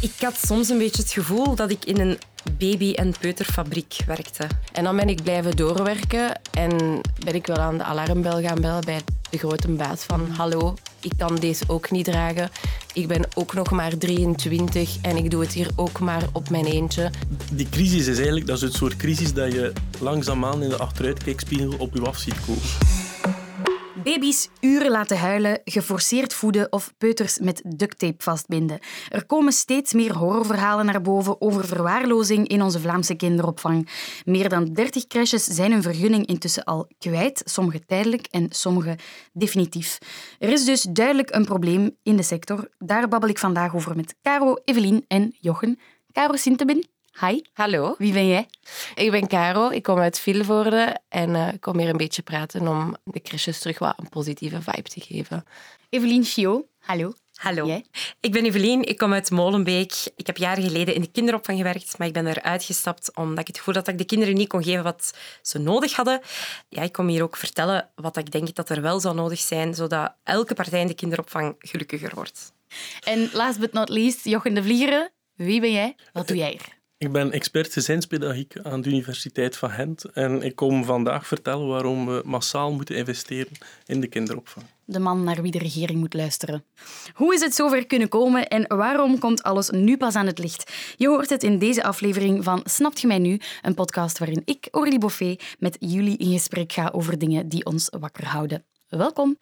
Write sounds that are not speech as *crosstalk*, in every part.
Ik had soms een beetje het gevoel dat ik in een baby- en peuterfabriek werkte. En dan ben ik blijven doorwerken en ben ik wel aan de alarmbel gaan bellen bij de grote baas van hallo, ik kan deze ook niet dragen. Ik ben ook nog maar 23 en ik doe het hier ook maar op mijn eentje. Die crisis is eigenlijk dat is het soort crisis dat je langzaamaan in de achteruitkijkspiegel op je af ziet komen. Baby's uren laten huilen, geforceerd voeden of peuters met ducttape vastbinden. Er komen steeds meer horrorverhalen naar boven over verwaarlozing in onze Vlaamse kinderopvang. Meer dan 30 crèches zijn hun vergunning intussen al kwijt, sommige tijdelijk en sommige definitief. Er is dus duidelijk een probleem in de sector. Daar babbel ik vandaag over met Caro, Evelien en Jochen. Caro Sintebin, hi. Hallo, Wie ben jij? ik ben Caro, ik kom uit Vilvoorde en eh, ik kom hier een beetje praten om de crèches terug wat een positieve vibe te geven. Evelien Chio, hallo. Hallo, Jij? ik ben Evelien, ik kom uit Molenbeek. Ik heb jaren geleden in de kinderopvang gewerkt, maar ik ben eruit gestapt omdat ik het gevoel had dat ik de kinderen niet kon geven wat ze nodig hadden. Ja, ik kom hier ook vertellen wat ik denk dat er wel zou nodig zijn, zodat elke partij in de kinderopvang gelukkiger wordt. En last but not least, Jochen de Vliegeren. Wie ben jij? Wat doe jij hier? Ik ben expert gezinspedagogiek aan de Universiteit van Gent en ik kom vandaag vertellen waarom we massaal moeten investeren in de kinderopvang. De man naar wie de regering moet luisteren. Hoe is het zover kunnen komen en waarom komt alles nu pas aan het licht? Je hoort het in deze aflevering van Snapt je mij nu? Een podcast waarin ik, Aurélie Boffet, met jullie in gesprek ga over dingen die ons wakker houden. Welkom.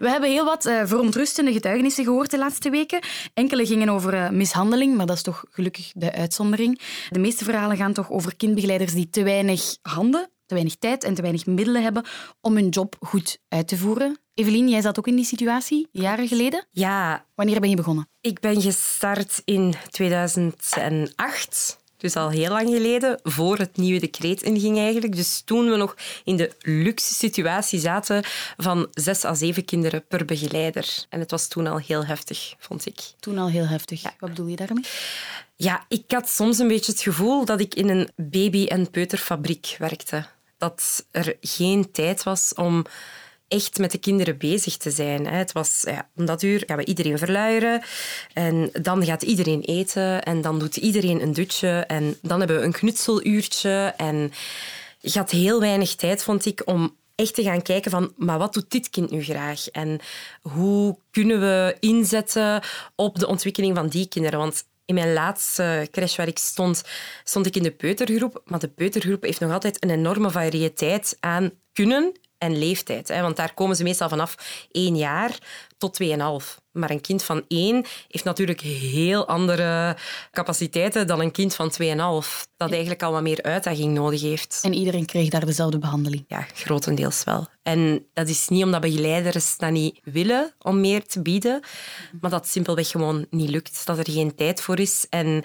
We hebben heel wat eh, verontrustende getuigenissen gehoord de laatste weken. Enkele gingen over eh, mishandeling, maar dat is toch gelukkig de uitzondering. De meeste verhalen gaan toch over kindbegeleiders die te weinig handen, te weinig tijd en te weinig middelen hebben om hun job goed uit te voeren. Evelien, jij zat ook in die situatie jaren geleden. Ja, Wanneer ben je begonnen? ik ben gestart in 2008. Dus al heel lang geleden, voor het nieuwe decreet inging eigenlijk. Dus toen we nog in de luxe situatie zaten van zes à zeven kinderen per begeleider. En het was toen al heel heftig, vond ik. Toen al heel heftig. Wat bedoel je daarmee? Ja, ik had soms een beetje het gevoel dat ik in een baby- en peuterfabriek werkte. Dat er geen tijd was om echt met de kinderen bezig te zijn. Het was ja, om dat uur gaan we iedereen verluieren en dan gaat iedereen eten en dan doet iedereen een dutje en dan hebben we een knutseluurtje en je had heel weinig tijd, vond ik, om echt te gaan kijken van, maar wat doet dit kind nu graag? En hoe kunnen we inzetten op de ontwikkeling van die kinderen? Want in mijn laatste crash waar ik stond, stond ik in de peutergroep. Maar de peutergroep heeft nog altijd een enorme variëteit aan kunnen en leeftijd. Hè? Want daar komen ze meestal vanaf één jaar tot tweeënhalf. Maar een kind van één heeft natuurlijk heel andere capaciteiten dan een kind van tweeënhalf. Dat eigenlijk al wat meer uitdaging nodig heeft. En iedereen kreeg daar dezelfde behandeling. Ja, grotendeels wel. En dat is niet omdat begeleiders dat niet willen om meer te bieden, maar dat het simpelweg gewoon niet lukt. Dat er geen tijd voor is. En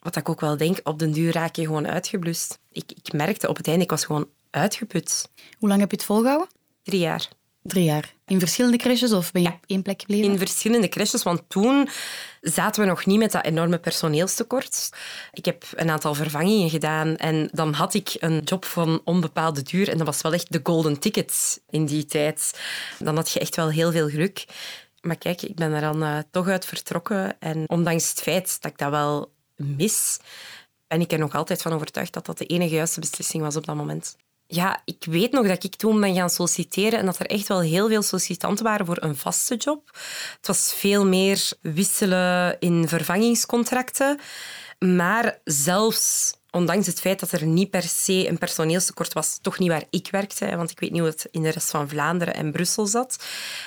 wat ik ook wel denk, op den duur raak je gewoon uitgeblust. Ik, ik merkte op het einde, ik was gewoon uitgeput. Hoe lang heb je het volgehouden? Drie jaar. Drie jaar. In verschillende crèches of ben je op één plek gebleven? In verschillende crèches, want toen zaten we nog niet met dat enorme personeelstekort. Ik heb een aantal vervangingen gedaan en dan had ik een job van onbepaalde duur en dat was wel echt de golden ticket in die tijd. Dan had je echt wel heel veel geluk. Maar kijk, ik ben er dan eh, toch uit vertrokken en ondanks het feit dat ik dat wel mis, ben ik er nog altijd van overtuigd dat dat de enige juiste beslissing was op dat moment. Ja, ik weet nog dat ik toen ben gaan solliciteren en dat er echt wel heel veel sollicitanten waren voor een vaste job. Het was veel meer wisselen in vervangingscontracten. Maar zelfs ondanks het feit dat er niet per se een personeelstekort was, toch niet waar ik werkte, want ik weet niet hoe het in de rest van Vlaanderen en Brussel zat.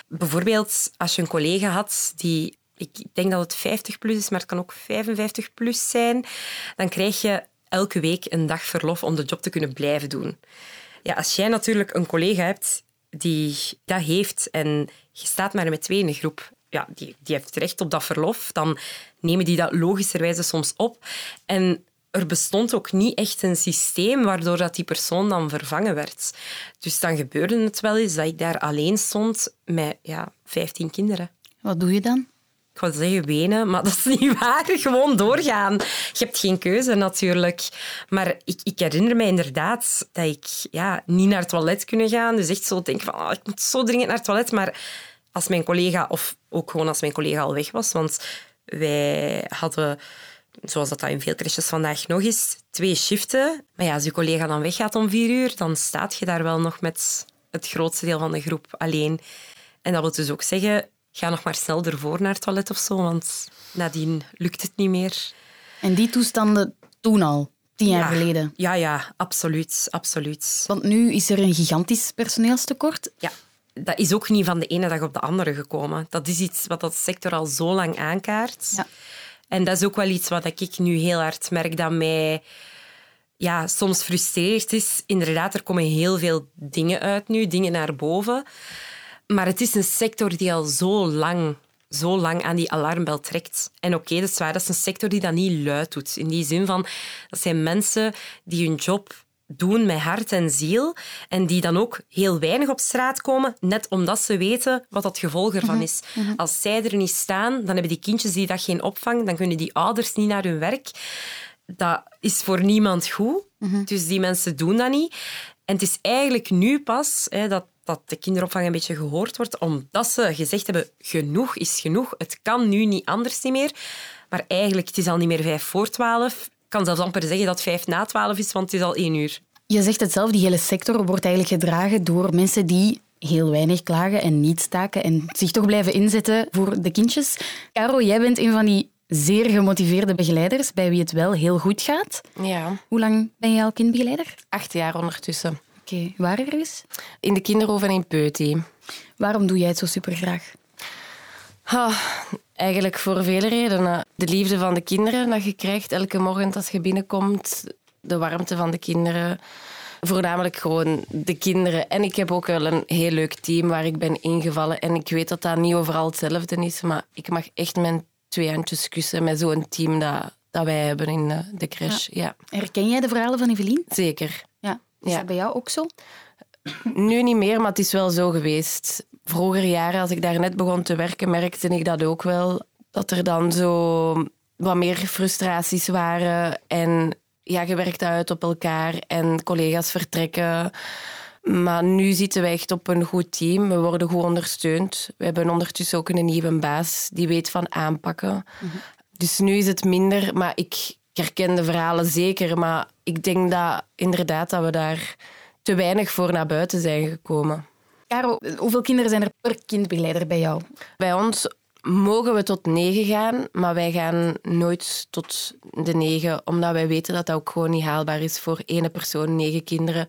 Bijvoorbeeld als je een collega had die ik denk dat het 50 plus is, maar het kan ook 55 plus zijn, dan krijg je elke week een dag verlof om de job te kunnen blijven doen. Ja, als jij natuurlijk een collega hebt die dat heeft en je staat maar met twee in een groep, ja, die, die heeft recht op dat verlof, dan nemen die dat logischerwijze soms op. En er bestond ook niet echt een systeem waardoor dat die persoon dan vervangen werd. Dus dan gebeurde het wel eens dat ik daar alleen stond met ja, 15 kinderen. Wat doe je dan? Ik wou zeggen wenen, maar dat is niet *laughs* waar. Gewoon doorgaan. Je hebt geen keuze natuurlijk. Maar ik, ik herinner me inderdaad dat ik ja, niet naar het toilet kunnen gaan. Dus echt zo denken van, oh, ik moet zo dringend naar het toilet. Maar als mijn collega, of ook gewoon als mijn collega al weg was, want wij hadden zoals dat in veel crèches vandaag nog is, twee shiften. Maar ja, als je collega dan weggaat om vier uur, dan staat je daar wel nog met het grootste deel van de groep alleen. En dat wil dus ook zeggen, ga nog maar snel ervoor naar het toilet of zo, want nadien lukt het niet meer. En die toestanden toen al, tien jaar geleden? Ja, ja, absoluut, absoluut. Want nu is er een gigantisch personeelstekort. Ja, dat is ook niet van de ene dag op de andere gekomen. Dat is iets wat dat sector al zo lang aankaart. Ja. En dat is ook wel iets wat ik nu heel hard merk dat mij ja, soms frustreert is. Inderdaad, er komen heel veel dingen uit nu, dingen naar boven. Maar het is een sector die al zo lang, zo lang aan die alarmbel trekt. En oké, dat is waar, dat is een sector die dat niet luid doet. In die zin van, dat zijn mensen die hun job doen met hart en ziel en die dan ook heel weinig op straat komen, net omdat ze weten wat het gevolg ervan mhm. is. Mhm. Als zij er niet staan, dan hebben die kindjes die dat geen opvang, dan kunnen die ouders niet naar hun werk. Dat is voor niemand goed. Mhm. Dus die mensen doen dat niet. En het is eigenlijk nu pas hè, dat, dat de kinderopvang een beetje gehoord wordt, omdat ze gezegd hebben, genoeg is genoeg, het kan nu niet anders niet meer. Maar eigenlijk, het is al niet meer vijf voor twaalf kan zelfs amper zeggen dat vijf na twaalf is, want het is al één uur. Je zegt het zelf, die hele sector wordt eigenlijk gedragen door mensen die heel weinig klagen en niet staken en zich toch blijven inzetten voor de kindjes. Caro, jij bent een van die zeer gemotiveerde begeleiders bij wie het wel heel goed gaat. Ja. Hoe lang ben jij al kindbegeleider? Acht jaar ondertussen. Oké, waar ergens? In de kinderhoven in Peuty. Waarom doe jij het zo supergraag? Oh, eigenlijk voor vele redenen. De liefde van de kinderen dat je krijgt elke morgen als je binnenkomt. De warmte van de kinderen. Voornamelijk gewoon de kinderen. En ik heb ook wel een heel leuk team waar ik ben ingevallen. En ik weet dat dat niet overal hetzelfde is. Maar ik mag echt mijn twee handjes kussen met zo'n team dat, dat wij hebben in eh, de crash. Ja. Herken jij de verhalen van Evelien? Zeker. Ja. Is dat bij jou ook zo? Nu niet meer, maar het is wel zo geweest. Vroeger jaren, als ik daar net begon te werken, merkte ik dat ook wel. Dat er dan zo wat meer frustraties waren. En ja, je werkt uit op elkaar en collega's vertrekken. Maar nu zitten wij echt op een goed team. We worden goed ondersteund. We hebben ondertussen ook een nieuwe baas die weet van aanpakken. Mhm. Dus nu is het minder, maar ik herken de verhalen zeker. Maar ik denk dat inderdaad dat we daar te weinig voor naar buiten zijn gekomen. Caro, hoeveel kinderen zijn er per kindbegeleider bij jou? Bij ons mogen we tot negen gaan, maar wij gaan nooit tot de negen, omdat wij weten dat dat ook gewoon niet haalbaar is voor ene persoon, negen kinderen.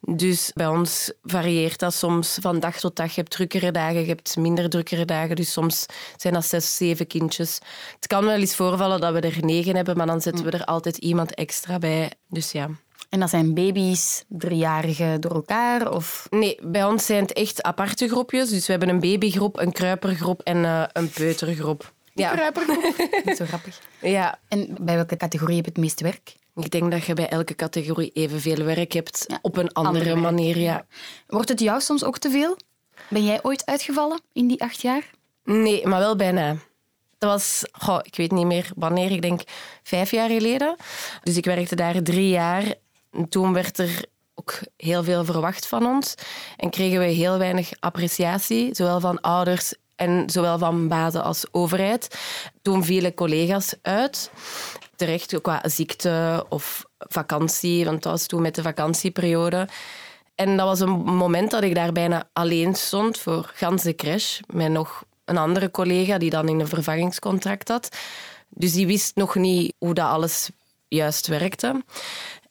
Dus bij ons varieert dat soms van dag tot dag. Je hebt drukkere dagen, je hebt minder drukkere dagen, dus soms zijn dat zes, zeven kindjes. Het kan wel eens voorvallen dat we er negen hebben, maar dan zetten we er altijd iemand extra bij. Dus ja. En dat zijn baby's, driejarigen door elkaar? Of? Nee, bij ons zijn het echt aparte groepjes. Dus we hebben een babygroep, een kruipergroep en uh, een peutergroep. Ja. Kruipergroep? *laughs* zo grappig. Ja. En bij welke categorie heb je het meeste werk? Ik denk dat je bij elke categorie evenveel werk hebt, op een andere, manier. Ja. Wordt het jou soms ook te veel? Ben jij ooit uitgevallen in die acht jaar? Nee, maar wel bijna. Dat was, goh, ik weet niet meer wanneer, ik denk vijf jaar geleden. Dus ik werkte daar drie jaar toen werd er ook heel veel verwacht van ons en kregen we heel weinig appreciatie, zowel van ouders en zowel van bazen als overheid. Toen vielen collega's uit, terecht qua ziekte of vakantie, want dat was toen met de vakantieperiode. En dat was een moment dat ik daar bijna alleen stond voor gans de crash, met nog een andere collega die dan in een vervangingscontract had. Dus die wist nog niet hoe dat alles juist werkte.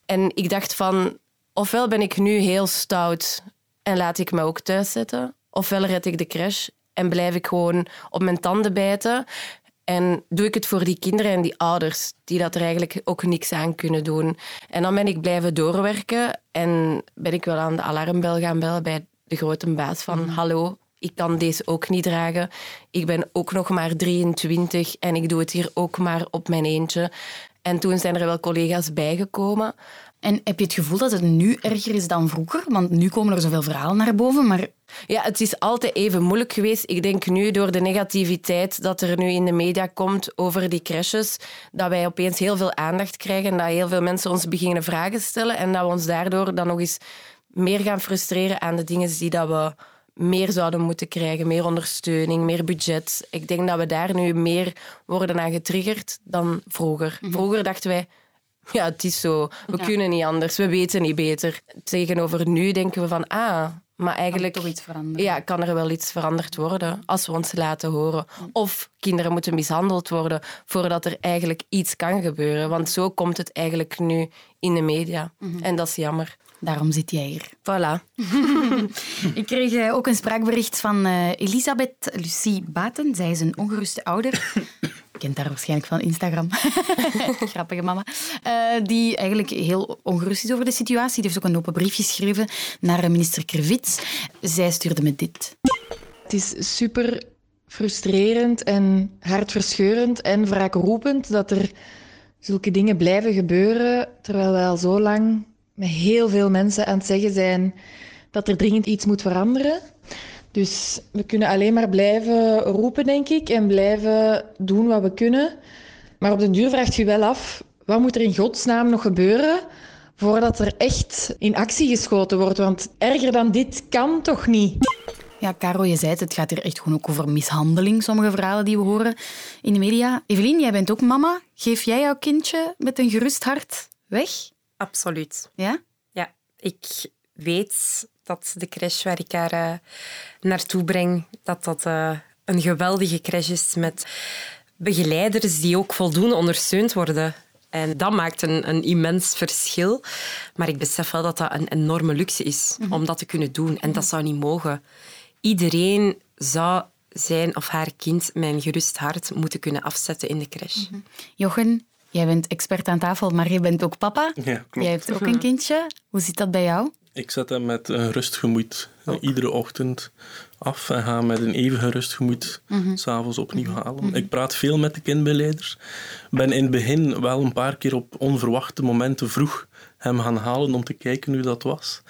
En ik dacht van, ofwel ben ik nu heel stout en laat ik me ook thuis zetten, ofwel red ik de crash en blijf ik gewoon op mijn tanden bijten. En doe ik het voor die kinderen en die ouders, die dat er eigenlijk ook niks aan kunnen doen. En dan ben ik blijven doorwerken en ben ik wel aan de alarmbel gaan bellen bij de grote baas van mm. hallo, ik kan deze ook niet dragen. Ik ben ook nog maar 23 en ik doe het hier ook maar op mijn eentje. En toen zijn er wel collega's bijgekomen. En heb je het gevoel dat het nu erger is dan vroeger? Want nu komen er zoveel verhalen naar boven, maar... Ja, het is altijd even moeilijk geweest. Ik denk nu door de negativiteit dat er nu in de media komt over die crashes, dat wij opeens heel veel aandacht krijgen en dat heel veel mensen ons beginnen vragen stellen en dat we ons daardoor dan nog eens meer gaan frustreren aan de dingen die dat we meer zouden moeten krijgen. Meer ondersteuning, meer budget. Ik denk dat we daar nu meer worden aan getriggerd dan vroeger. Mhm. Vroeger dachten wij, ja, het is zo. We kunnen niet anders. We weten niet beter. Tegenover nu denken we van, ah, maar eigenlijk... Kan toch iets veranderen? Ja, kan er wel iets veranderd worden als we ons laten horen. Of kinderen moeten mishandeld worden voordat er eigenlijk iets kan gebeuren. Want zo komt het eigenlijk nu in de media. Mhm. En dat is jammer. Daarom zit jij hier. Voilà. *laughs* ik kreeg eh, ook een spraakbericht van uh, Elisabeth Lucie Baten. Zij is een ongeruste ouder. Je *coughs* kent haar waarschijnlijk van Instagram. *laughs* Grappige mama. Uh, die eigenlijk heel ongerust is over de situatie. Die heeft ook een open brief geschreven naar minister Krevits. Zij stuurde me dit. Het is super frustrerend en hartverscheurend en wraakroepend dat er zulke dingen blijven gebeuren, terwijl wij al zo lang met heel veel mensen aan het zeggen zijn dat er dringend iets moet veranderen. Dus we kunnen alleen maar blijven roepen, denk ik, en blijven doen wat we kunnen. Maar op den duur vraagt je wel af, wat moet er in godsnaam nog gebeuren voordat er echt in actie geschoten wordt? Want erger dan dit kan toch niet? Ja, Caro, je zei het, het gaat hier echt gewoon ook over mishandeling, sommige verhalen die we horen in de media. Evelien, jij bent ook mama. Geef jij jouw kindje met een gerust hart weg? Absoluut. Ja? Ja, ik weet dat de crash waar ik haar uh, naartoe breng, dat dat uh, een geweldige crash is met begeleiders die ook voldoende ondersteund worden. En dat maakt een, een immens verschil. Maar ik besef wel dat dat een enorme luxe is mm -hmm. om dat te kunnen doen. En dat zou niet mogen. Iedereen zou zijn of haar kind een gerust hart moeten kunnen afzetten in de crash. Mm -hmm. Jochen, Jij bent expert aan tafel, maar je bent ook papa. Ja, klopt. Jij hebt ook een kindje. Hoe zit dat bij jou? Ik zet hem met een rustgemoed iedere ochtend af en ga met een even gerust gemoed mm s'avonds opnieuw mhm. halen. Ik praat veel met de kindbegeleiders. Ben in het begin wel een paar keer op onverwachte momenten vroeg hem gaan halen om te kijken hoe dat was.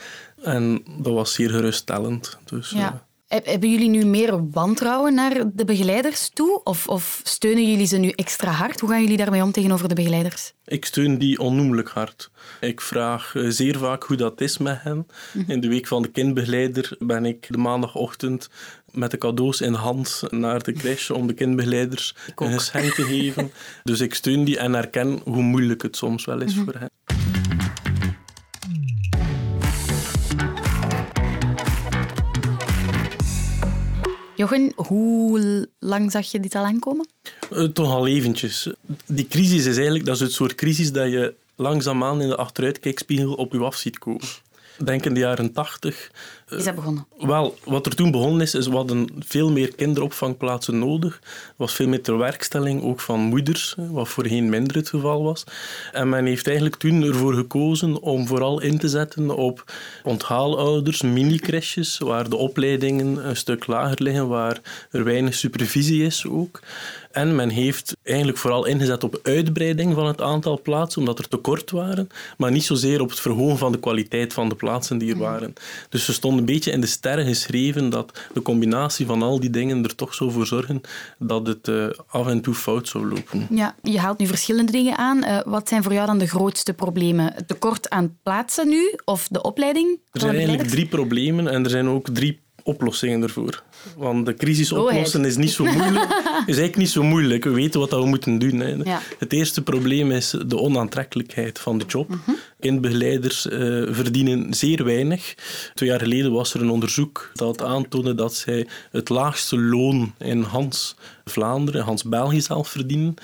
En dat was zeer geruststellend. Dus, ja. Hebben jullie nu meer wantrouwen naar de begeleiders toe? Of, of, steunen jullie ze nu extra hard? Hoe gaan jullie daarmee om tegenover de begeleiders? Ik steun die onnoemelijk hard. Ik vraag eh, zeer vaak hoe dat is met hen. Mhm. In de week van de kindbegeleider ben ik de maandagochtend met de cadeaus in hand naar de crash om de kindbegeleiders een geschenk te geven. *laughs* Dus ik steun die en herken hoe moeilijk het soms wel is mhm. voor hen. Jochen, hoe lang zag je dit al aankomen? Uh, toch al eventjes. Die crisis is eigenlijk dat is het soort crisis dat je langzaamaan in de achteruitkijkspiegel op je af ziet komen denk in de jaren tachtig. Is dat begonnen? Wel, wat er toen begonnen is, is we hadden veel meer kinderopvangplaatsen nodig. Er was veel meer terwerkstelling, ook van moeders, wat voorheen minder het geval was. En men heeft eigenlijk toen ervoor gekozen om vooral in te zetten op onthaalouders, mini-crèches, waar de opleidingen een stuk lager liggen, waar er weinig supervisie is ook. En men heeft eigenlijk vooral ingezet op uitbreiding van het aantal plaatsen, omdat er tekort waren, maar niet zozeer op het verhogen van de kwaliteit van de plaatsen die er mhm. waren. Dus er stond een beetje in de sterren geschreven dat de combinatie van al die dingen er toch zou voor zorgen dat het uh, af en toe fout zou lopen. Ja, je haalt nu verschillende dingen aan. Uh, wat zijn voor jou dan de grootste problemen? Het tekort aan plaatsen nu of de opleiding? Er zijn eigenlijk drie problemen en er zijn ook drie oplossingen ervoor. Want de crisis oplossen is, niet zo moeilijk, *laughs* is eigenlijk niet zo moeilijk. We weten wat we moeten doen. Hè. Het eerste probleem is de onaantrekkelijkheid van de job. Mhm. Kindbegeleiders uh, verdienen zeer weinig. Twee jaar geleden was er een onderzoek dat aantoonde dat zij het laagste loon in Hans Vlaanderen, Hans België zelf verdienen.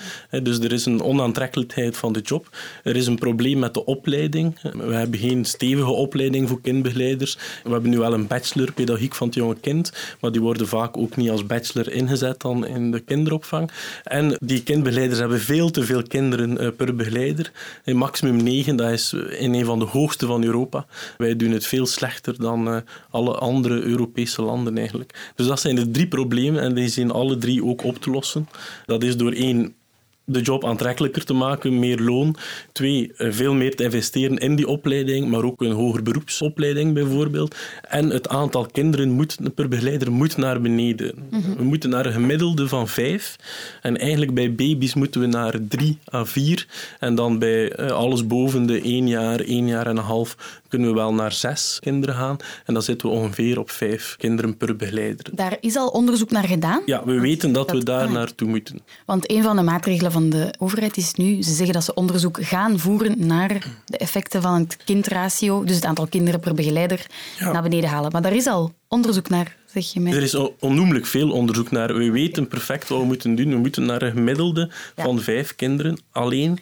Dus er is een onaantrekkelijkheid van de job. Er is een probleem met de opleiding. We hebben geen stevige opleiding voor kindbegeleiders. We hebben nu wel een bachelor pedagogiek van het jonge kind, maar die worden vaak ook niet als bachelor ingezet dan in de kinderopvang. En die kindbegeleiders hebben veel te veel kinderen eh, per begeleider. In maximum 9, dat is in een van de hoogste van Europa. Wij doen het veel slechter dan uh, alle andere Europese landen eigenlijk. Dus dat zijn de drie problemen en die zijn alle drie ook op te lossen. Dat is door één de job aantrekkelijker te maken, meer loon. Twee, eh, veel meer te investeren in die opleiding, maar ook een hoger beroepsopleiding bijvoorbeeld. En het aantal kinderen moet, per begeleider moet naar beneden. Mhm. We moeten naar een gemiddelde van vijf. En eigenlijk bij baby's moeten we naar drie à vier. En dan bij eh, alles boven de één jaar, één jaar en een half kunnen we wel naar zes kinderen gaan. En dan zitten we ongeveer op vijf kinderen per begeleider. Daar is al onderzoek naar gedaan? Ja, we weten dat, we daar naartoe moeten. Want een van de maatregelen van de overheid is nu, ze zeggen dat ze onderzoek gaan voeren naar de effecten van het kindratio, dus het aantal kinderen per begeleider, naar beneden halen. Maar daar is al onderzoek naar, zeg je mij. Er is onnoemelijk veel onderzoek naar. We weten perfect wat we moeten doen. We moeten naar een gemiddelde van vijf kinderen. Alleen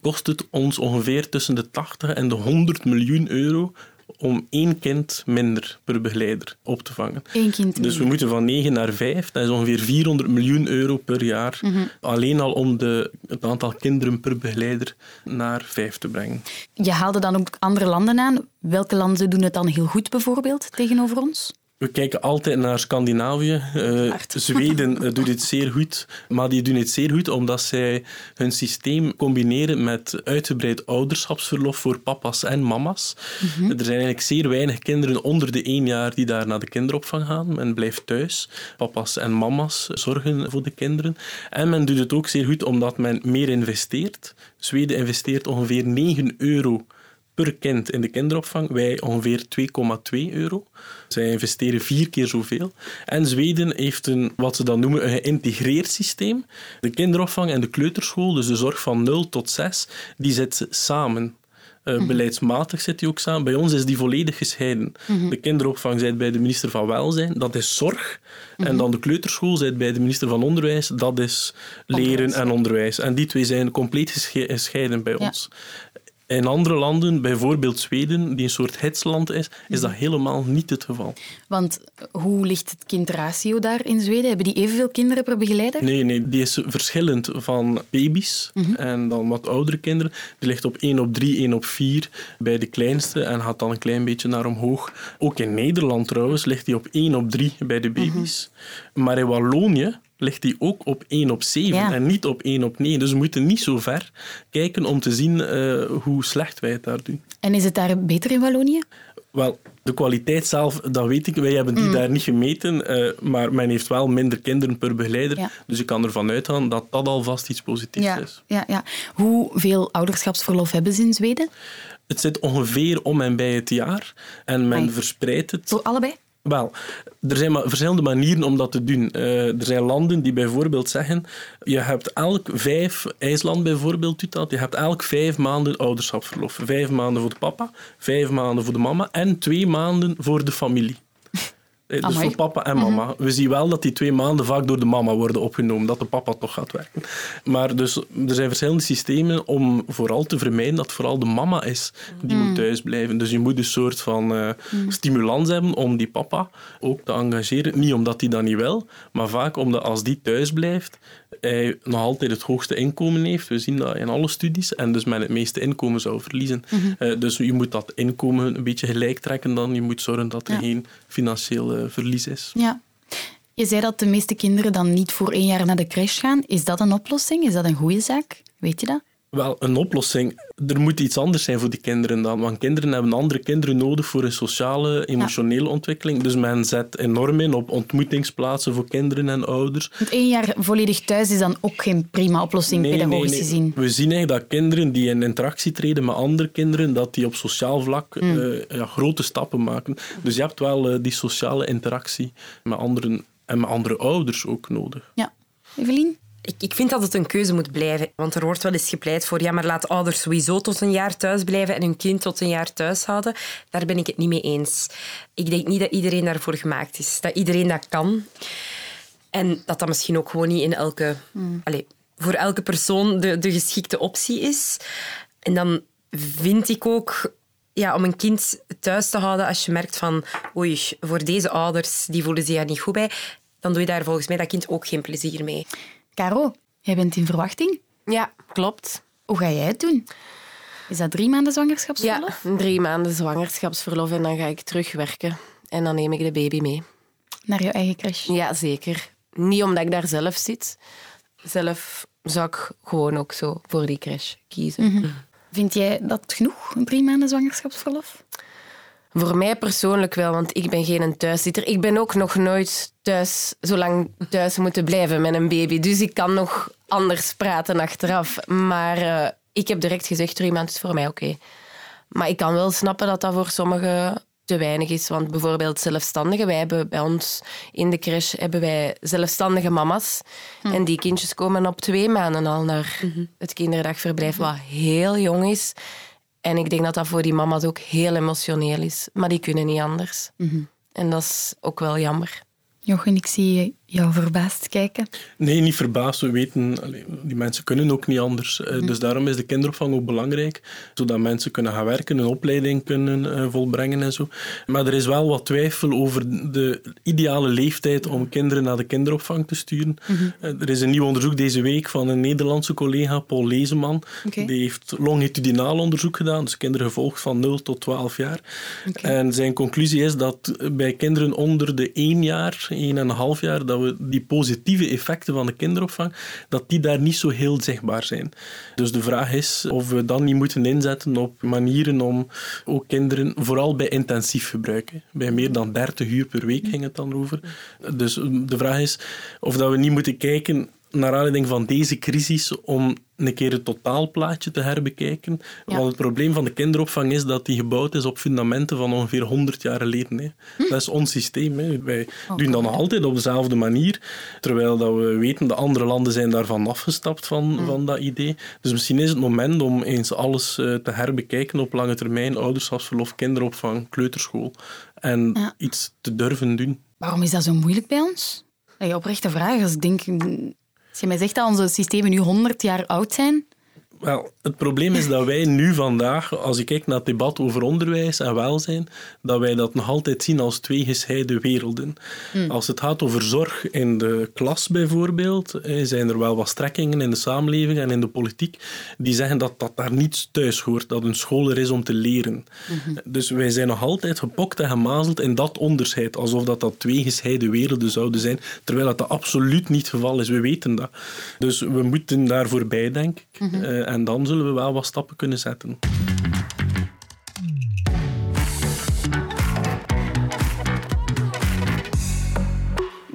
kost het ons ongeveer tussen de 80 en de 100 miljoen euro om één kind minder per begeleider op te vangen. Eén kind Dus we moeten van 9 naar 5. Dat is ongeveer 400 miljoen euro per jaar. Mhm. Alleen al om de, het aantal kinderen per begeleider naar 5 te brengen. Je haalde dan ook andere landen aan. Welke landen doen het dan heel goed bijvoorbeeld tegenover ons? We kijken altijd naar Scandinavië. Uh, *laughs* Zweden uh, doet het zeer goed, maar die doen het zeer goed omdat zij hun systeem combineren met uitgebreid ouderschapsverlof voor papa's en mama's. Mhm. Er zijn eigenlijk zeer weinig kinderen onder de één jaar die daar naar de kinderopvang gaan. Men blijft thuis. Papa's en mama's zorgen voor de kinderen. En men doet het ook zeer goed omdat men meer investeert. Zweden investeert ongeveer 9 euro per kind in de kinderopvang. Wij ongeveer 2,2 euro. Zij investeren vier keer zoveel. En Zweden heeft een, wat ze dan noemen, een geïntegreerd systeem. De kinderopvang en de kleuterschool, dus de zorg van 0 tot 6, die zetten samen. Uh, beleidsmatig zit die ook samen. Bij ons is die volledig gescheiden. Mhm. De kinderopvang zit bij de minister van Welzijn, dat is zorg. En mhm. dan de kleuterschool zit bij de minister van Onderwijs, dat is leren en onderwijs. En die twee zijn compleet gescheiden bij ons. In andere landen, bijvoorbeeld Zweden, die een soort hitsland is, is dat helemaal niet het geval. Want hoe ligt het kindratio daar in Zweden? Hebben die evenveel kinderen per begeleider? Nee, nee die is verschillend van baby's mhm. en dan wat oudere kinderen. Die ligt op 1 op 3, 1 op 4 bij de kleinste en gaat dan een klein beetje naar omhoog. Ook in Nederland trouwens ligt die op 1 op 3 bij de baby's. Mhm. Maar in Wallonië ligt die ook op 1 op 7 en niet op 1 op 9. Dus we moeten niet zo ver kijken om te zien uh, hoe slecht wij het daar doen. En is het daar beter in Wallonië? Wel, de kwaliteit zelf, dat weet ik. Wij hebben die mm. daar niet gemeten, uh, maar men heeft wel minder kinderen per begeleider. Ja. Dus ik kan ervan uitgaan dat dat alvast iets positiefs ja. is. Ja, ja. Hoeveel ouderschapsverlof hebben ze in Zweden? Het zit ongeveer om en bij het jaar. En men verspreidt het... Voor allebei? Wel, er zijn verschillende manieren om dat te doen. Uh, er zijn landen die bijvoorbeeld zeggen, je hebt elk vijf, IJsland bijvoorbeeld doet dat, je hebt elk vijf maanden ouderschapsverlof. Vijf maanden voor de papa, vijf maanden voor de mama en twee maanden voor de familie. Eh, dus voor papa en mama. Mhm. We zien wel dat die twee maanden vaak door de mama worden opgenomen, dat de papa toch gaat werken. Maar dus, er zijn verschillende systemen om vooral te vermijden dat vooral de mama is die moet mhm. thuis blijven. Dus je moet een soort van uh, stimulans hebben om die papa ook te engageren. Niet omdat hij dat niet wil, maar vaak omdat als die thuis blijft, hij nog altijd het hoogste inkomen heeft. We zien dat in alle studies. En dus men het meeste inkomen zou verliezen. Mm dus je moet dat inkomen een beetje gelijk trekken dan. Je moet zorgen dat er geen financieel eh, verlies is. Ja. Je zei dat de meeste kinderen dan niet voor één jaar naar de crash gaan. Is dat een oplossing? Is dat een goede zaak? Weet je dat? Wel, een oplossing. Er moet iets anders zijn voor die kinderen dan. Want kinderen hebben andere kinderen nodig voor een sociale, emotionele ontwikkeling. Dus men zet enorm in op ontmoetingsplaatsen voor kinderen en ouders. Want één jaar volledig thuis is dan ook geen prima oplossing, pedagogisch nee, nee. gezien. We zien eigenlijk dat kinderen die in interactie treden met andere kinderen, dat die op sociaal vlak hmm. eh, ja, grote stappen maken. Dus je hebt wel uh, die sociale interactie met anderen en met andere ouders ook nodig. Ja. Evelien? Ik, ik vind dat het een keuze moet blijven. Want er wordt wel eens gepleit voor ja, maar laat ouders sowieso tot een jaar thuis blijven en hun kind tot een jaar thuis houden. Daar ben ik het niet mee eens. Ik denk niet dat iedereen daarvoor gemaakt is. Dat iedereen dat kan. En dat dat misschien ook gewoon niet in elke... Hmm. Allez, voor elke persoon de, de geschikte optie is. En dan vind ik ook ja, om een kind thuis te houden als je merkt van oei, voor deze ouders die voelen zich er niet goed bij, dan doe je daar volgens mij dat kind ook geen plezier mee. Caro, jij bent in verwachting? Ja, klopt. Hoe ga jij het doen? Is dat drie maanden zwangerschapsverlof? Ja, drie maanden zwangerschapsverlof en dan ga ik terugwerken. En dan neem ik de baby mee. Naar jouw eigen crash? Ja, zeker. Niet omdat ik daar zelf zit. Zelf zou ik gewoon ook zo voor die crash kiezen. Mhm. Vind jij dat genoeg, een drie maanden zwangerschapsverlof? Voor mij persoonlijk wel, want ik ben geen thuiszitter. Ik ben ook nog nooit thuis, zo lang thuis moeten blijven met een baby. Dus ik kan nog anders praten achteraf. Maar uh, ik heb direct gezegd, drie maanden is voor mij oké. Maar ik kan wel snappen dat dat voor sommigen te weinig is. Want bijvoorbeeld zelfstandigen, wij hebben bij ons in de crash hebben wij zelfstandige mama's. Hm. En die kindjes komen op twee maanden al naar mhm. het kinderdagverblijf, wat heel jong is. En ik denk dat dat voor die mama's ook heel emotioneel is. Maar die kunnen niet anders. Mhm. En dat is ook wel jammer. Jochen, ik zie jou verbaasd kijken. Nee, niet verbaasd. We weten, die mensen kunnen ook niet anders. Eh, mhm. Dus daarom is de kinderopvang ook belangrijk. Zodat mensen kunnen gaan werken, een opleiding kunnen eh, volbrengen en zo. Maar er is wel wat twijfel over de ideale leeftijd om kinderen naar de kinderopvang te sturen. Mhm. Eh, er is een nieuw onderzoek deze week van een Nederlandse collega, Paul Lezeman. Die heeft longitudinaal onderzoek gedaan, dus kinderen gevolgd van 0 tot 12 jaar. En zijn conclusie is dat bij kinderen onder de 1 jaar, 1,5 jaar, dat we die positieve effecten van de kinderopvang, dat die daar niet zo heel zichtbaar zijn. Dus de vraag is of we dan niet moeten inzetten op manieren om ook kinderen, vooral bij intensief gebruik, bij meer dan 30 uur per week ging het dan over. Dus de vraag is of dat we niet moeten kijken naar aanleiding van deze crisis om een keer het totaalplaatje te herbekijken. Want het probleem van de kinderopvang is dat die gebouwd is op fundamenten van ongeveer 100 jaar geleden. Hè. Hm? Dat is ons systeem. Hè. Wij doen dat nog altijd op dezelfde manier, terwijl dat we weten dat andere landen zijn daarvan afgestapt van, hm. van dat idee. Dus misschien is het moment om eens alles eh, te herbekijken op lange termijn. Ouderschapsverlof, kinderopvang, kleuterschool. En iets te durven doen. Waarom is dat zo moeilijk bij ons? Hey, oprechte vraag. Als ik denk, als je mij zegt dat onze systemen nu 100 jaar oud zijn, wel, het probleem is dat wij nu vandaag, als ik kijk naar het debat over onderwijs en welzijn, dat wij dat nog altijd zien als twee gescheiden werelden. Hmm. Als het gaat over zorg in de klas bijvoorbeeld, zijn er wel wat strekkingen in de samenleving en in de politiek die zeggen dat dat daar niets thuis hoort, dat een school er is om te leren. Hmm. Dus wij zijn nog altijd gepokt en gemazeld in dat onderscheid, alsof dat, dat twee gescheiden werelden zouden zijn, terwijl dat, absoluut niet het geval is. We weten dat. Dus we moeten daarvoor bij, denk ik. Hmm. Eh, en dan zullen we wel wat stappen kunnen zetten.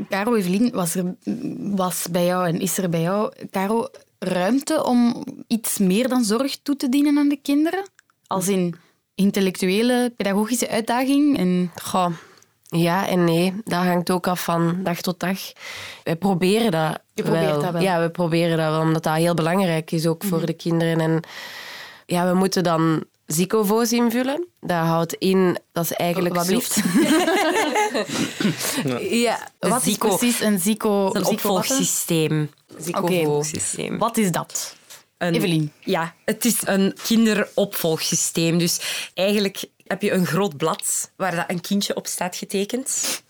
Caro Evelien, was er was bij jou en is er bij jou, Caro, ruimte om iets meer dan zorg toe te dienen aan de kinderen? Als in intellectuele, pedagogische uitdaging? En... Goh, ja en nee. Dat hangt ook af van dag tot dag. Wij proberen dat, Je wel. dat wel. Ja, we proberen dat wel, omdat dat heel belangrijk is ook voor mhm. de kinderen. En ja, we moeten dan Zicovo's invullen. Dat houdt in, dat is eigenlijk... Wat blieft? *laughs* ja, wat is precies een Zico... Een opvolgsysteem. Zicovo-systeem. Wat is dat? Een, Evelien. Ja, het is een kinderopvolgsysteem. Dus eigenlijk heb je een groot blad waar dat een kindje op staat getekend.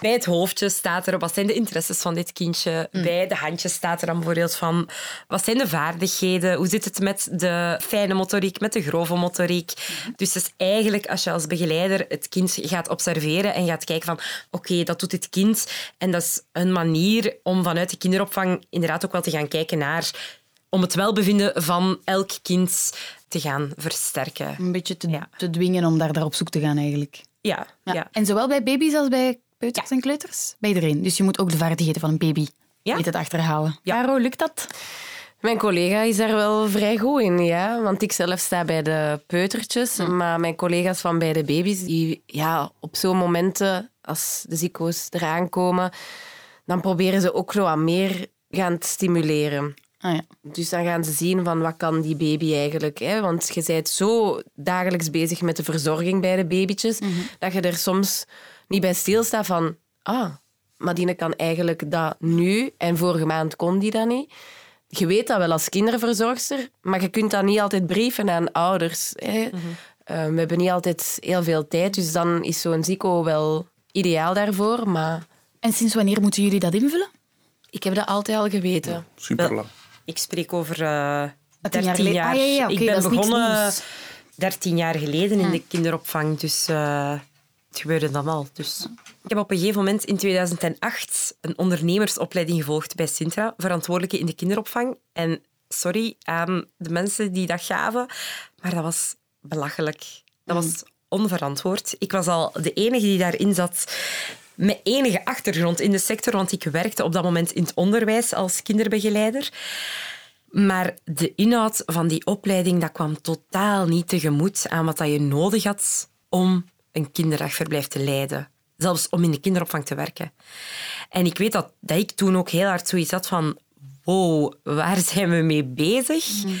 Bij het hoofdje staat er wat zijn de interesses van dit kindje. Mm. Bij de handjes staat er dan bijvoorbeeld van wat zijn de vaardigheden. Hoe zit het met de fijne motoriek, met de grove motoriek. Dus het is eigenlijk als je als begeleider het kind gaat observeren en gaat kijken van oké, dat doet dit kind. En dat is een manier om vanuit de kinderopvang inderdaad ook wel te gaan kijken naar om het welbevinden van elk kind te gaan versterken. Een beetje te, te dwingen om daar, daar op zoek te gaan eigenlijk. Ja, ja. En zowel bij baby's als bij peuters en kleuters? Bij iedereen. Dus je moet ook de vaardigheden van een baby ja. weten te achterhalen. Ja. lukt dat? Mijn collega is daar wel vrij goed in, ja. Want ik zelf sta bij de peutertjes. Maar mijn collega's van bij de baby's, die ja, op zo'n momenten, als de ziekhoos eraan komen, dan proberen ze ook nog wat meer gaan stimuleren. Ah, ja. Dus dan gaan ze zien van wat kan die baby eigenlijk. Hè? Want je bent zo dagelijks bezig met de verzorging bij de babytjes, mhm. dat je er soms niet bij stilstaat van ah, maar die kan eigenlijk dat nu en vorige maand kon die dat niet. Je weet dat wel als kinderverzorgster, maar je kunt dat niet altijd brieven aan ouders. Hè? Mhm. Eh, we hebben niet altijd heel veel tijd, dus dan is zo'n zico wel ideaal daarvoor. Maar... En sinds wanneer moeten jullie dat invullen? Ik heb dat altijd al geweten. super lang. Ik spreek over uh, 13 jaar. Ah, ik ben begonnen 13 jaar geleden in de kinderopvang. Dus uh, het gebeurde dan al. Dus. Ik heb op een gegeven moment in 2008 een ondernemersopleiding gevolgd bij Sintra, verantwoordelijke in de kinderopvang. En sorry aan de mensen die dat gaven, maar dat was belachelijk. Dat was mm. onverantwoord. Ik was al de enige die daarin zat met enige achtergrond in de sector, want ik werkte op dat moment in het onderwijs als kinderbegeleider. Maar de inhoud van die opleiding dat kwam totaal niet tegemoet aan wat je nodig had om een kinderdagverblijf te leiden. Zelfs om in de kinderopvang te werken. En ik weet dat, dat ik toen ook heel hard zoiets had van wow, waar *laughs* zijn we mee bezig? Mhm.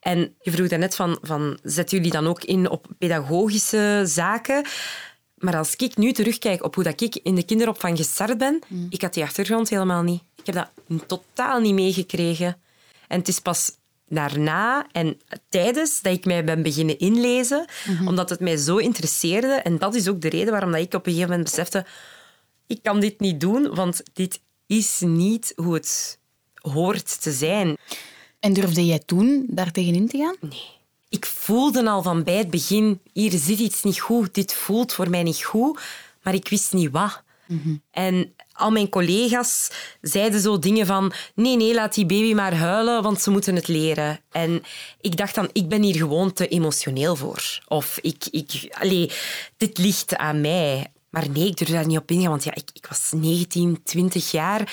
En je vroeg net van, van, zetten jullie dan ook in op pedagogische zaken? Maar als ik nu terugkijk op hoe dat ik in de kinderopvang gestart ben, mhm. ik had die achtergrond helemaal niet. Ik heb dat totaal niet meegekregen. En het is pas daarna en tijdens dat ik mij ben beginnen inlezen, mhm. omdat het mij zo interesseerde. En dat is ook de reden waarom dat ik op een gegeven moment besefte, ik kan dit niet doen, want dit is niet hoe het hoort te zijn. En durfde jij toen daar tegenin te gaan? Nee. Ik voelde al van bij het begin, hier zit iets niet goed, dit voelt voor mij niet goed, maar ik wist niet wat. Mhm. En al mijn collega's zeiden zo dingen van nee, nee, laat die baby maar huilen, want ze moeten het leren. En ik dacht dan, ik ben hier gewoon te emotioneel voor. Of ik, ik allez, dit ligt aan mij. Maar nee, ik durfde daar niet op ingaan, want ja, ik, ik was 19, 20 jaar.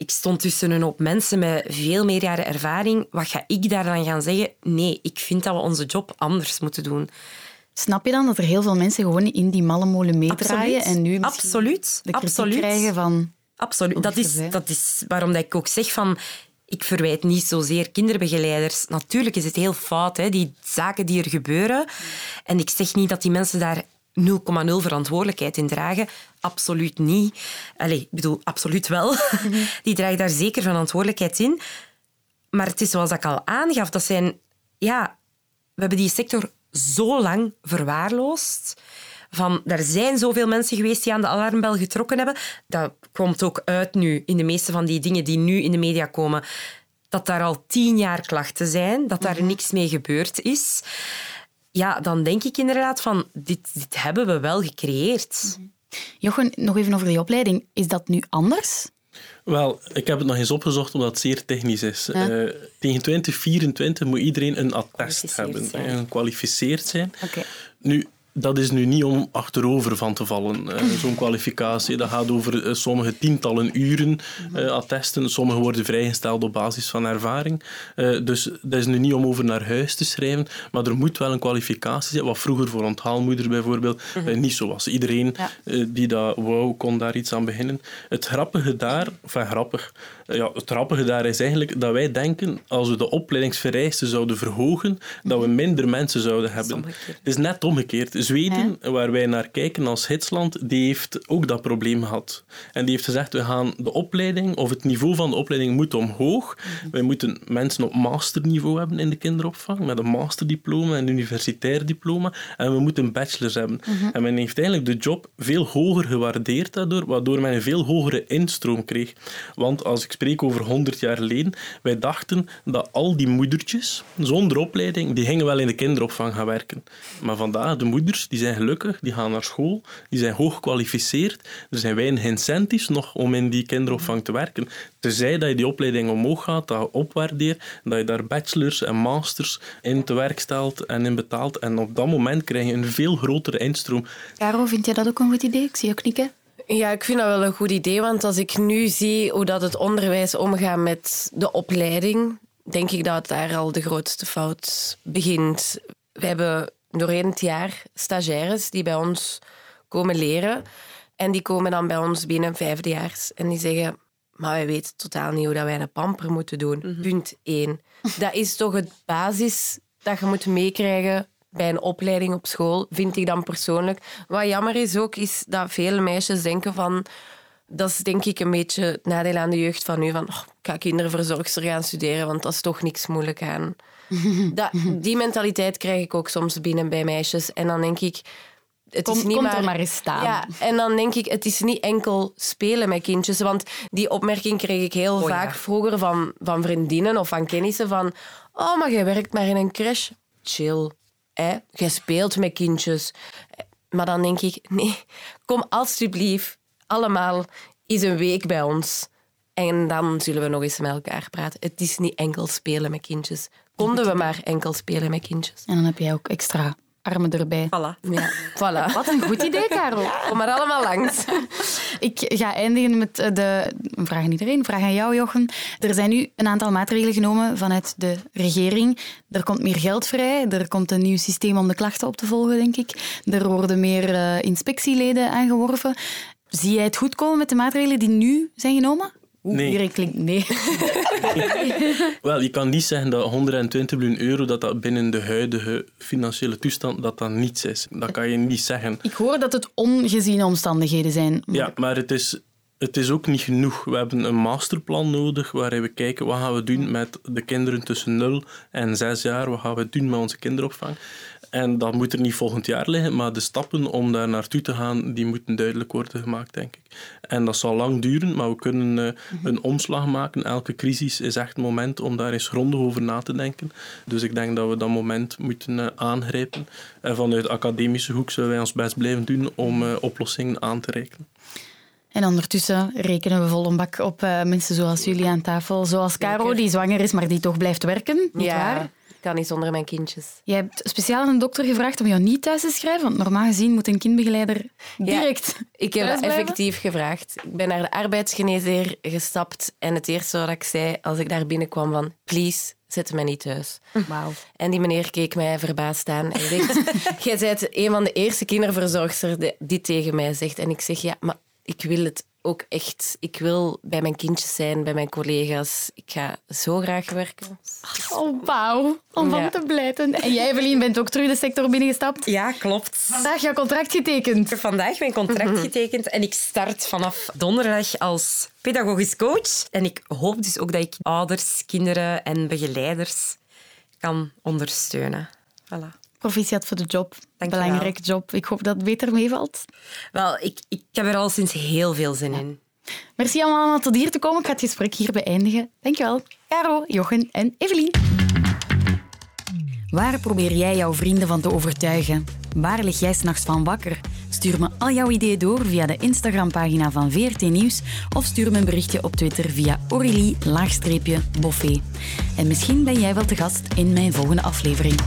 Ik stond tussen een hoop mensen met veel meer jaren ervaring. Wat ga ik daar dan gaan zeggen? Nee, ik vind dat we onze job anders moeten doen. Snap je dan dat er heel veel mensen gewoon in die malle molen meedraaien Absoluut. en nu Absoluut. de Absoluut. krijgen van... Absoluut. Dat is, dat is waarom dat ik ook zeg van... Ik verwijt niet zozeer kinderbegeleiders. Natuurlijk is het heel fout, hè, die zaken die er gebeuren. En ik zeg niet dat die mensen daar 0,0 verantwoordelijkheid in dragen. Absoluut niet. Allee, ik bedoel, absoluut wel. *laughs* Die dragen daar zeker verantwoordelijkheid in. Maar het is zoals ik al aangaf, dat zijn... Ja, we hebben die sector zo lang verwaarloosd. Van, er zijn zoveel mensen geweest die aan de alarmbel getrokken hebben. Dat komt ook uit nu in de meeste van die dingen die nu in de media komen. Dat daar al tien jaar klachten zijn, dat daar mhm. niks mee gebeurd is. Ja, dan denk ik inderdaad van, dit, dit hebben we wel gecreëerd. Mhm. Jochen, nog even over die opleiding. Is dat nu anders? Wel, ik heb het nog eens opgezocht omdat het zeer technisch is. Ja. Uh, tegen 2024 moet iedereen een attest hebben, en gekwalificeerd zijn. Okay. Nu, dat is nu niet om achterover van te vallen, uh, *clears throat* zo'n kwalificatie. Dat gaat over uh, sommige tientallen uren uh, attesten. Sommige worden vrijgesteld op basis van ervaring. dus dat is nu niet om over naar huis te schrijven, maar er moet wel een kwalificatie zijn, wat vroeger voor onthaalmoeder bijvoorbeeld mhm. niet zo was. Iedereen die dat wou, kon daar iets aan beginnen. Het grappige daar, enfin grappig, ja, het grappige daar is eigenlijk dat wij denken, als we de opleidingsvereisten zouden verhogen, dat we mhm. minder mensen zouden hebben. Het is net omgekeerd. Zweden, waar wij naar kijken als hitsland, die heeft ook dat probleem gehad. En die heeft gezegd, we gaan de opleiding, of het niveau van de opleiding moet omhoog. Mhm. Wij moeten mensen op masterniveau hebben in de kinderopvang, met een masterdiploma en een universitair diploma. En we moeten bachelors hebben. Mhm. En men heeft eigenlijk de job veel hoger gewaardeerd daardoor, waardoor men een veel hogere instroom kreeg. Want als ik spreek over 100 jaar geleden, wij dachten dat al die moedertjes zonder opleiding, die gingen wel in de kinderopvang gaan werken. Maar vandaag, de die zijn gelukkig, die gaan naar school, die zijn hoog gekwalificeerd. Er zijn weinig incentives nog om in die kinderopvang te werken. Tenzij dat je die opleiding omhoog gaat, dat je opwaardeert, dat je daar bachelors en masters in te werk stelt en in betaalt. En op dat moment krijg je een veel grotere instroom. Caro, vind jij dat ook een goed idee? Ik zie je knikken. Ja, ik vind dat wel een goed idee, want als ik nu zie hoe dat het onderwijs omgaat met de opleiding, denk ik dat daar al de grootste fout begint. We hebben doorheen het jaar stagiaires die bij ons komen leren. En die komen dan bij ons binnen vijfdejaars en die zeggen... Maar wij weten totaal niet hoe dat wij een pamper moeten doen. Mhm. Punt één. Dat is toch het basis dat je moet meekrijgen bij een opleiding op school, vind ik dan persoonlijk. Wat jammer is ook, is dat vele meisjes denken van... Dat is denk ik een beetje het nadeel aan de jeugd van nu. Van, oh, ik ga kinderverzorgster gaan studeren, want dat is toch niks moeilijk aan. *laughs* Dat, die mentaliteit krijg ik ook soms binnen bij meisjes. En dan denk ik... Het is niet maar, er maar eens staan. Ja, en dan denk ik, het is niet enkel spelen met kindjes. Want die opmerking kreeg ik heel oh vaak vroeger van, van vriendinnen of van kennissen. Van, oh, maar jij werkt maar in een crash. Chill. Hè? Jij speelt met kindjes. Maar dan denk ik, nee, kom alsjeblieft allemaal eens een week bij ons. En dan zullen we nog eens met elkaar praten. Het is niet enkel spelen met kindjes. Konden we maar enkel spelen met kindjes. En dan heb jij ook extra armen erbij. Voilà. Ja. voilà. Wat een goed idee, Karel. Kom maar allemaal langs. *laughs* Ik ga eindigen met de vraag aan iedereen, vraag aan jou, Jochen. Er zijn nu een aantal maatregelen genomen vanuit de regering. Er komt meer geld vrij, er komt een nieuw systeem om de klachten op te volgen, denk ik. Er worden meer uh, inspectieleden aangeworven. Zie jij het goed komen met de maatregelen die nu zijn genomen? Oeh, nee. klinkt nee. *laughs* Wel, je kan niet zeggen dat 120 miljoen euro dat dat binnen de huidige financiële toestand dat dat niets is. Dat kan je niet zeggen. Ik hoor dat het ongeziene omstandigheden zijn. Ja, maar het is, het is ook niet genoeg. We hebben een masterplan nodig waarin we kijken wat gaan we doen met de kinderen tussen 0 en 6 jaar. Wat gaan we doen met onze kinderopvang. En dat moet er niet volgend jaar liggen, maar de stappen om daar naartoe te gaan, die moeten duidelijk worden gemaakt, denk ik. En dat zal lang duren, maar we kunnen uh, een omslag maken. Elke crisis is echt een moment om daar eens grondig over na te denken. Dus ik denk dat we dat moment moeten uh, aangrijpen. En vanuit de academische hoek zullen wij ons best blijven doen om uh, oplossingen aan te reiken. En ondertussen rekenen we vol een bak op mensen zoals jullie aan tafel. Zoals Caro, die zwanger is, maar die toch blijft werken. Niet ja. waar? kan niet zonder mijn kindjes. Je hebt speciaal een dokter gevraagd om jou niet thuis te schrijven, want normaal gezien moet een kindbegeleider direct ja, Ik heb dat effectief gevraagd. Ik ben naar de arbeidsgeneesheer gestapt en het eerste wat ik zei als ik daar binnenkwam van please, zet mij niet thuis. Wow. En die meneer keek mij verbaasd aan en zegt, *laughs* jij bent een van de eerste kinderverzorgsters die dit tegen mij zegt. En ik zeg, ja, maar ik wil het ook echt, ik wil bij mijn kindjes zijn, bij mijn collega's. Ik ga zo graag werken. Oh, wauw. Om van te blijten. En jij, Evelien, bent ook terug de sector binnengestapt? Ja, klopt. Vandaag jouw contract getekend. Vandaag mijn contract mhm. getekend en ik start vanaf donderdag als pedagogisch coach. En ik hoop dus ook dat ik ouders, kinderen en begeleiders kan ondersteunen. Voilà. Proficiat voor de job. Belangrijke job. Ik hoop dat het beter meevalt. Wel, ik, ik heb er al sinds heel veel zin in. Merci allemaal om tot hier te komen. Ik ga het gesprek hier beëindigen. Dankjewel. Caro, Jochen en Evelien. Waar probeer jij jouw vrienden van te overtuigen? Waar lig jij s'nachts van wakker? Stuur me al jouw ideeën door via de Instagram-pagina van VRT Nieuws of stuur me een berichtje op Twitter via Aurélie-Boffé. En misschien ben jij wel te gast in mijn volgende aflevering.